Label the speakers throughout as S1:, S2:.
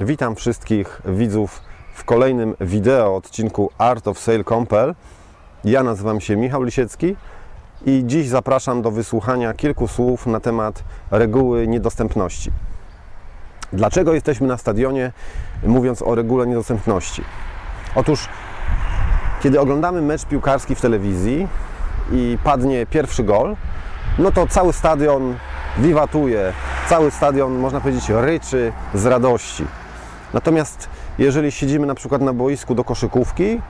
S1: Witam wszystkich widzów w kolejnym wideo odcinku Art of Sale Compel. Ja nazywam się Michał Lisiecki i dziś zapraszam do wysłuchania kilku słów na temat reguły niedostępności. Dlaczego jesteśmy na stadionie, mówiąc o regule niedostępności? Otóż, kiedy oglądamy mecz piłkarski w telewizji i padnie pierwszy gol, no to cały stadion wiwatuje, cały stadion, można powiedzieć, ryczy z radości. Natomiast jeżeli siedzimy na przykład na boisku do koszykówki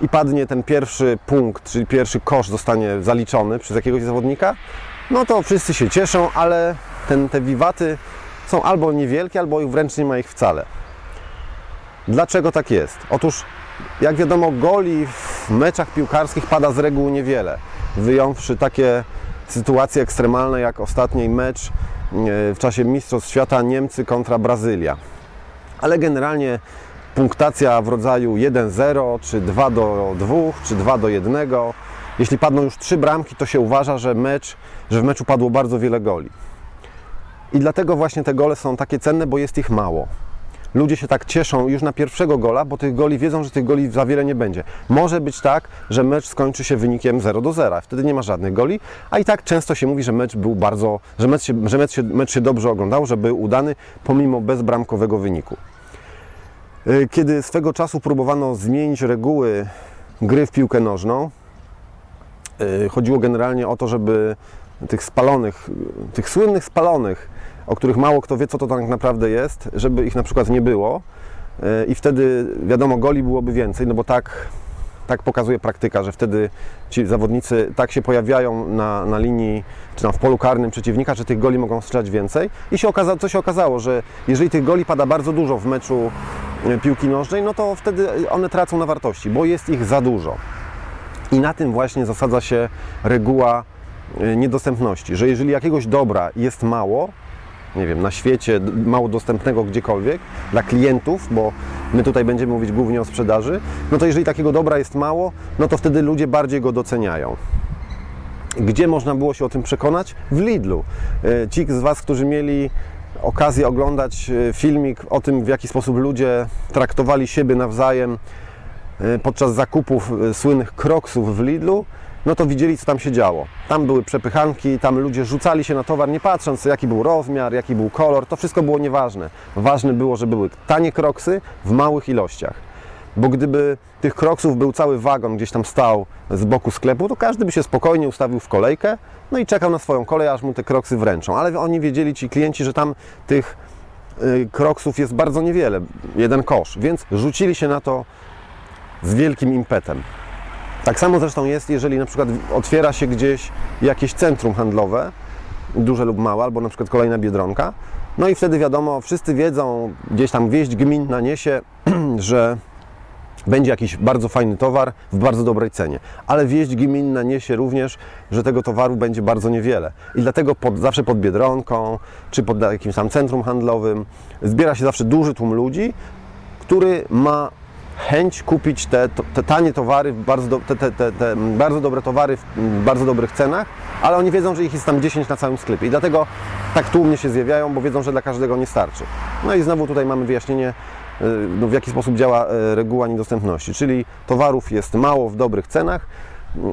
S1: i padnie ten pierwszy punkt, czyli pierwszy kosz zostanie zaliczony przez jakiegoś zawodnika, no to wszyscy się cieszą, ale ten, te wiwaty są albo niewielkie, albo wręcz nie ma ich wcale. Dlaczego tak jest? Otóż, jak wiadomo, goli w meczach piłkarskich pada z reguły niewiele, wyjąwszy takie sytuacje ekstremalne jak ostatni mecz e, w czasie Mistrzostw Świata Niemcy kontra Brazylia. Ale generalnie punktacja w rodzaju 1-0, czy 2 do 2, czy 2 do 1. Jeśli padną już trzy bramki, to się uważa, że, mecz, że w meczu padło bardzo wiele goli. I dlatego właśnie te gole są takie cenne, bo jest ich mało. Ludzie się tak cieszą już na pierwszego gola, bo tych goli wiedzą, że tych goli za wiele nie będzie. Może być tak, że mecz skończy się wynikiem 0 do 0, wtedy nie ma żadnych goli, a i tak często się mówi, że mecz był bardzo, że mecz się, że mecz się, mecz się dobrze oglądał, że był udany pomimo bezbramkowego wyniku. Y, kiedy swego czasu próbowano zmienić reguły gry w piłkę nożną, y, chodziło generalnie o to, żeby tych spalonych, tych słynnych spalonych, o których mało kto wie, co to tak naprawdę jest, żeby ich na przykład nie było. Y, i wtedy, wiadomo, goli byłoby więcej, no bo tak, tak pokazuje praktyka, że wtedy ci zawodnicy tak się pojawiają na, na linii, czy tam w polu karnym przeciwnika, że tych goli mogą strzelać więcej. I się okazało, co się okazało, że jeżeli tych goli pada bardzo dużo w meczu piłki nożnej, no to wtedy one tracą na wartości, bo jest ich za dużo. I na tym właśnie zasadza się reguła niedostępności, że jeżeli jakiegoś dobra jest mało, nie wiem, na świecie, mało dostępnego gdziekolwiek dla klientów, bo my tutaj będziemy mówić głównie o sprzedaży, no to jeżeli takiego dobra jest mało, no to wtedy ludzie bardziej go doceniają. Gdzie można było się o tym przekonać? W Lidlu. Ci z Was, którzy mieli okazję oglądać filmik o tym, w jaki sposób ludzie traktowali siebie nawzajem podczas zakupów słynnych kroksów w Lidlu, no to widzieli, co tam się działo. Tam były przepychanki, tam ludzie rzucali się na towar, nie patrząc, jaki był rozmiar, jaki był kolor, to wszystko było nieważne. Ważne było, że były tanie kroksy w małych ilościach. Bo gdyby tych kroksów był cały wagon, gdzieś tam stał z boku sklepu, to każdy by się spokojnie ustawił w kolejkę, no i czekał na swoją kolej, aż mu te kroksy wręczą. Ale oni wiedzieli, ci klienci, że tam tych kroksów jest bardzo niewiele, jeden kosz, więc rzucili się na to z wielkim impetem. Tak samo zresztą jest, jeżeli na przykład otwiera się gdzieś jakieś centrum handlowe, duże lub małe, albo na przykład kolejna biedronka, no i wtedy wiadomo, wszyscy wiedzą, gdzieś tam wieść gminna niesie, że będzie jakiś bardzo fajny towar w bardzo dobrej cenie. Ale wieść gminna niesie również, że tego towaru będzie bardzo niewiele. I dlatego pod, zawsze pod Biedronką, czy pod jakimś tam centrum handlowym zbiera się zawsze duży tłum ludzi, który ma chęć kupić te, te tanie towary, bardzo, te, te, te, te, bardzo dobre towary w bardzo dobrych cenach, ale oni wiedzą, że ich jest tam 10 na całym sklepie i dlatego tak tłumnie się zjawiają, bo wiedzą, że dla każdego nie starczy. No i znowu tutaj mamy wyjaśnienie, no, w jaki sposób działa reguła niedostępności, czyli towarów jest mało w dobrych cenach,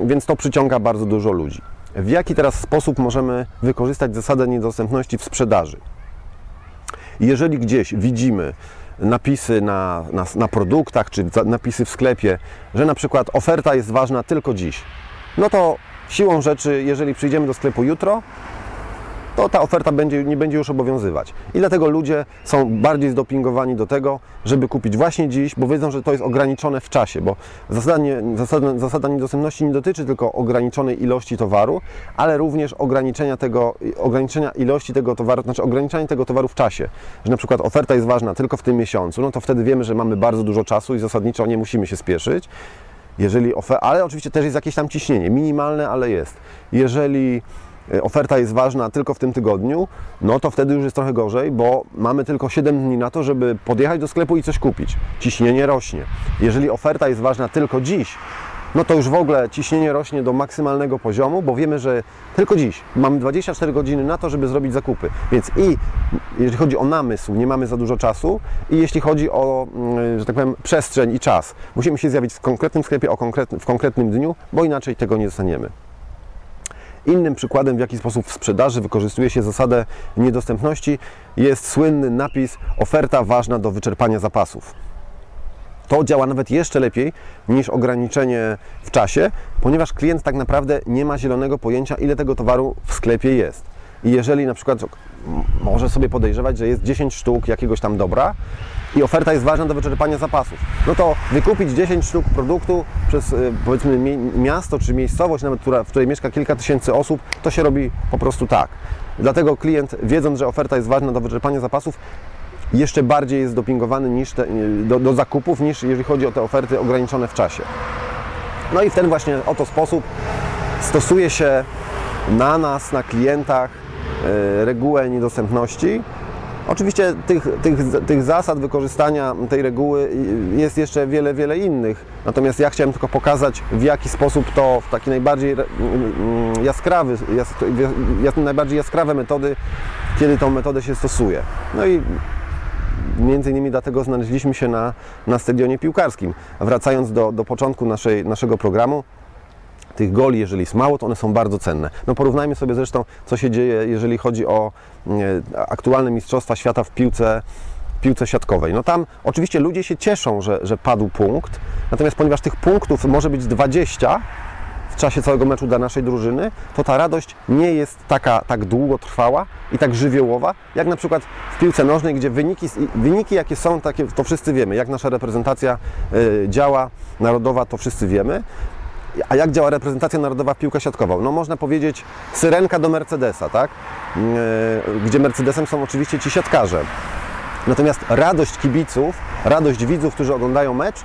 S1: więc to przyciąga bardzo dużo ludzi. W jaki teraz sposób możemy wykorzystać zasadę niedostępności w sprzedaży? Jeżeli gdzieś widzimy napisy na, na, na, produktach, czy napisy w sklepie, że na przykład oferta jest ważna tylko dziś, no to siłą rzeczy, jeżeli przyjdziemy do sklepu jutro, to ta oferta będzie, nie będzie już obowiązywać. I dlatego ludzie są bardziej zdopingowani do tego, żeby kupić właśnie dziś, bo wiedzą, że to jest ograniczone w czasie, bo zasada, nie, zasada, zasada niedostępności nie dotyczy tylko ograniczonej ilości towaru, ale również ograniczenia, tego, ograniczenia ilości tego towaru, znaczy ograniczenia tego towaru w czasie. Że na przykład oferta jest ważna tylko w tym miesiącu, no to wtedy wiemy, że mamy bardzo dużo czasu i zasadniczo nie musimy się spieszyć. Jeżeli ofer- ale oczywiście też jest jakieś tam ciśnienie, minimalne, ale jest. Jeżeli oferta jest ważna tylko w tym tygodniu, no to wtedy już jest trochę gorzej, bo mamy tylko 7 dni na to, żeby podjechać do sklepu i coś kupić. Ciśnienie rośnie. Jeżeli oferta jest ważna tylko dziś, no to już w ogóle ciśnienie rośnie do maksymalnego poziomu, bo wiemy, że tylko dziś mamy 24 godziny na to, żeby zrobić zakupy. Więc i jeżeli chodzi o namysł, nie mamy za dużo czasu i jeśli chodzi o, mm, że tak powiem, przestrzeń i czas, musimy się zjawić w konkretnym sklepie o konkretny, w konkretnym dniu, bo inaczej tego nie dostaniemy. Innym przykładem, w jaki sposób w sprzedaży wykorzystuje się zasadę niedostępności, jest słynny napis oferta ważna do wyczerpania zapasów. To działa nawet jeszcze lepiej niż ograniczenie w czasie, ponieważ klient tak naprawdę nie ma zielonego pojęcia, ile tego towaru w sklepie jest. I jeżeli na przykład może sobie podejrzewać, że jest 10 sztuk jakiegoś tam dobra i oferta jest ważna do wyczerpania zapasów, no to wykupić 10 sztuk produktu przez y, powiedzmy mi- miasto czy miejscowość, nawet która, w której mieszka kilka tysięcy osób, to się robi po prostu tak. Dlatego klient, wiedząc, że oferta jest ważna do wyczerpania zapasów, jeszcze bardziej jest dopingowany niż te, do, do zakupów, niż jeżeli chodzi o te oferty ograniczone w czasie. No i w ten właśnie oto sposób stosuje się na nas, na klientach e, regułę niedostępności. Oczywiście tych, tych, tych zasad wykorzystania tej reguły jest jeszcze wiele, wiele innych. Natomiast ja chciałem tylko pokazać, w jaki sposób to w taki najbardziej re- mm, jaskrawy, jas, jas, najbardziej jaskrawe metody, kiedy tą metodę się stosuje. No i Między innymi dlatego znaleźliśmy się na, na stadionie piłkarskim. Wracając do, do początku naszej, naszego programu, tych goli, jeżeli jest mało, to one są bardzo cenne. No porównajmy sobie zresztą, co się dzieje, jeżeli chodzi o e, aktualne Mistrzostwa Świata w piłce, piłce siatkowej. No tam oczywiście ludzie się cieszą, że, że padł punkt, natomiast ponieważ tych punktów może być 20, w czasie całego meczu dla naszej drużyny, to ta radość nie jest taka tak długotrwała i tak żywiołowa, jak na przykład w piłce nożnej, gdzie wyniki, wyniki jakie są, takie, to wszyscy wiemy. Jak nasza reprezentacja y, działa, narodowa, to wszyscy wiemy. A jak działa reprezentacja narodowa w piłkę siatkową? No można powiedzieć syrenka do Mercedesa, tak? Yy, gdzie Mercedesem są oczywiście ci siatkarze. Natomiast radość kibiców, radość widzów, którzy oglądają mecz,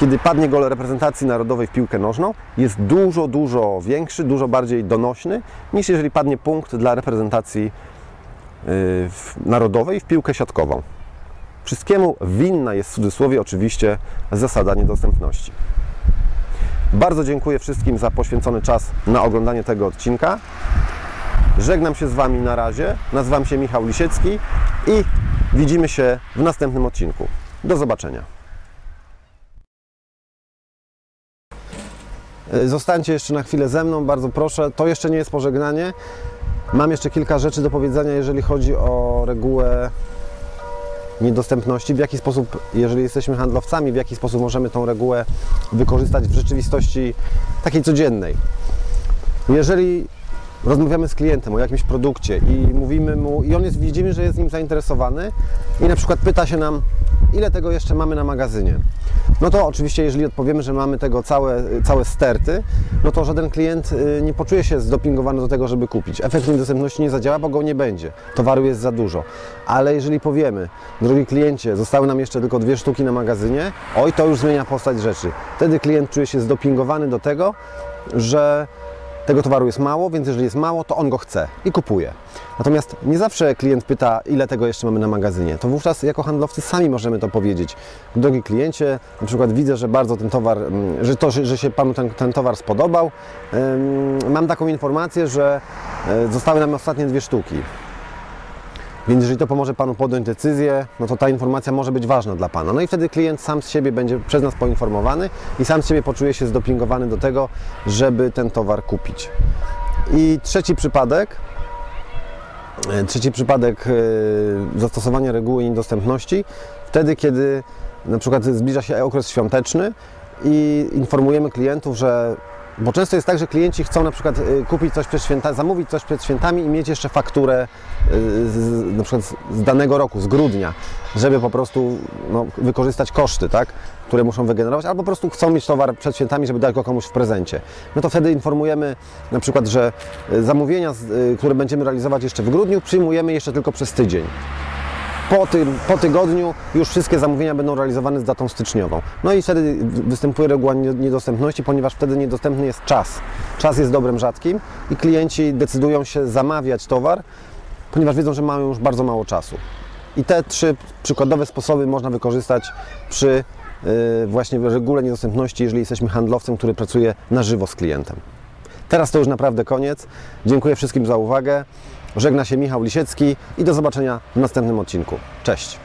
S1: kiedy padnie gol reprezentacji narodowej w piłkę nożną, jest dużo, dużo większy, dużo bardziej donośny, niż jeżeli padnie punkt dla reprezentacji w- narodowej w piłkę siatkową. Wszystkiemu winna jest w cudzysłowie oczywiście zasada niedostępności. Bardzo dziękuję wszystkim za poświęcony czas na oglądanie tego odcinka. Żegnam się z Wami na razie. Nazywam się Michał Lisiecki i widzimy się w następnym odcinku. Do zobaczenia. E, Zostańcie jeszcze na chwilę ze mną, bardzo proszę. To jeszcze nie jest pożegnanie. Mam jeszcze kilka rzeczy do powiedzenia, jeżeli chodzi o regułę niedostępności, w jaki sposób, jeżeli jesteśmy handlowcami, w jaki sposób możemy tą regułę wykorzystać w rzeczywistości takiej codziennej. Jeżeli rozmawiamy z klientem o jakimś produkcie i mówimy mu, i on jest, widzimy, że jest nim zainteresowany i na przykład pyta się nam, ile tego jeszcze mamy na magazynie. No to oczywiście, jeżeli odpowiemy, że mamy tego całe, całe sterty, no to żaden klient y, nie poczuje się zdopingowany do tego, żeby kupić. Efekt niedostępności nie zadziała, bo go nie będzie. Towaru jest za dużo. Ale jeżeli powiemy, drogi kliencie, zostały nam jeszcze tylko dwie sztuki na magazynie, oj, to już zmienia postać rzeczy. Wtedy klient czuje się zdopingowany do tego, że tego towaru jest mało, więc jeżeli jest mało, to on go chce i kupuje. Natomiast nie zawsze klient pyta, ile tego jeszcze mamy na magazynie. To wówczas jako handlowcy sami możemy to powiedzieć. Drogi kliencie, na przykład widzę, że bardzo ten towar, mm, że to, że, się Panu ten, ten towar spodobał. Mam taką informację, że e, zostały nam ostatnie dwie sztuki. Więc jeżeli to pomoże Panu podjąć decyzję, no to ta informacja może być ważna dla Pana. No i wtedy klient sam z siebie będzie przez nas poinformowany i sam z siebie poczuje się zdopingowany do tego, żeby ten towar kupić. I trzeci przypadek, e, trzeci przypadek e, zastosowania reguły niedostępności, wtedy kiedy na przykład zbliża się okres świąteczny i informujemy klientów, że bo często jest tak, że klienci chcą na przykład y, kupić coś przed świętami, zamówić coś przed świętami i mieć jeszcze fakturę y, z, na przykład z- danego roku, z grudnia, żeby po prostu no, wykorzystać koszty, tak, które muszą wygenerować, albo po prostu chcą mieć towar przed świętami, żeby dać go komuś w prezencie. No to wtedy informujemy na przykład, że y, zamówienia, które będziemy realizować jeszcze w grudniu, przyjmujemy jeszcze tylko przez tydzień po, po tygodniu już wszystkie zamówienia będą realizowane z datą styczniową. No i wtedy występuje reguła niedostępności, ponieważ wtedy niedostępny jest czas. Czas jest dobrem rzadkim i klienci decydują się zamawiać towar, ponieważ wiedzą, że mają już bardzo mało czasu. I te trzy przykładowe sposoby można wykorzystać przy yy, właśnie regule niedostępności, jeżeli jesteśmy handlowcem, który pracuje na żywo z klientem. Teraz to już naprawdę koniec. Dziękuję wszystkim za uwagę. Żegna się Michał Lisiecki i do zobaczenia w następnym odcinku. Cześć!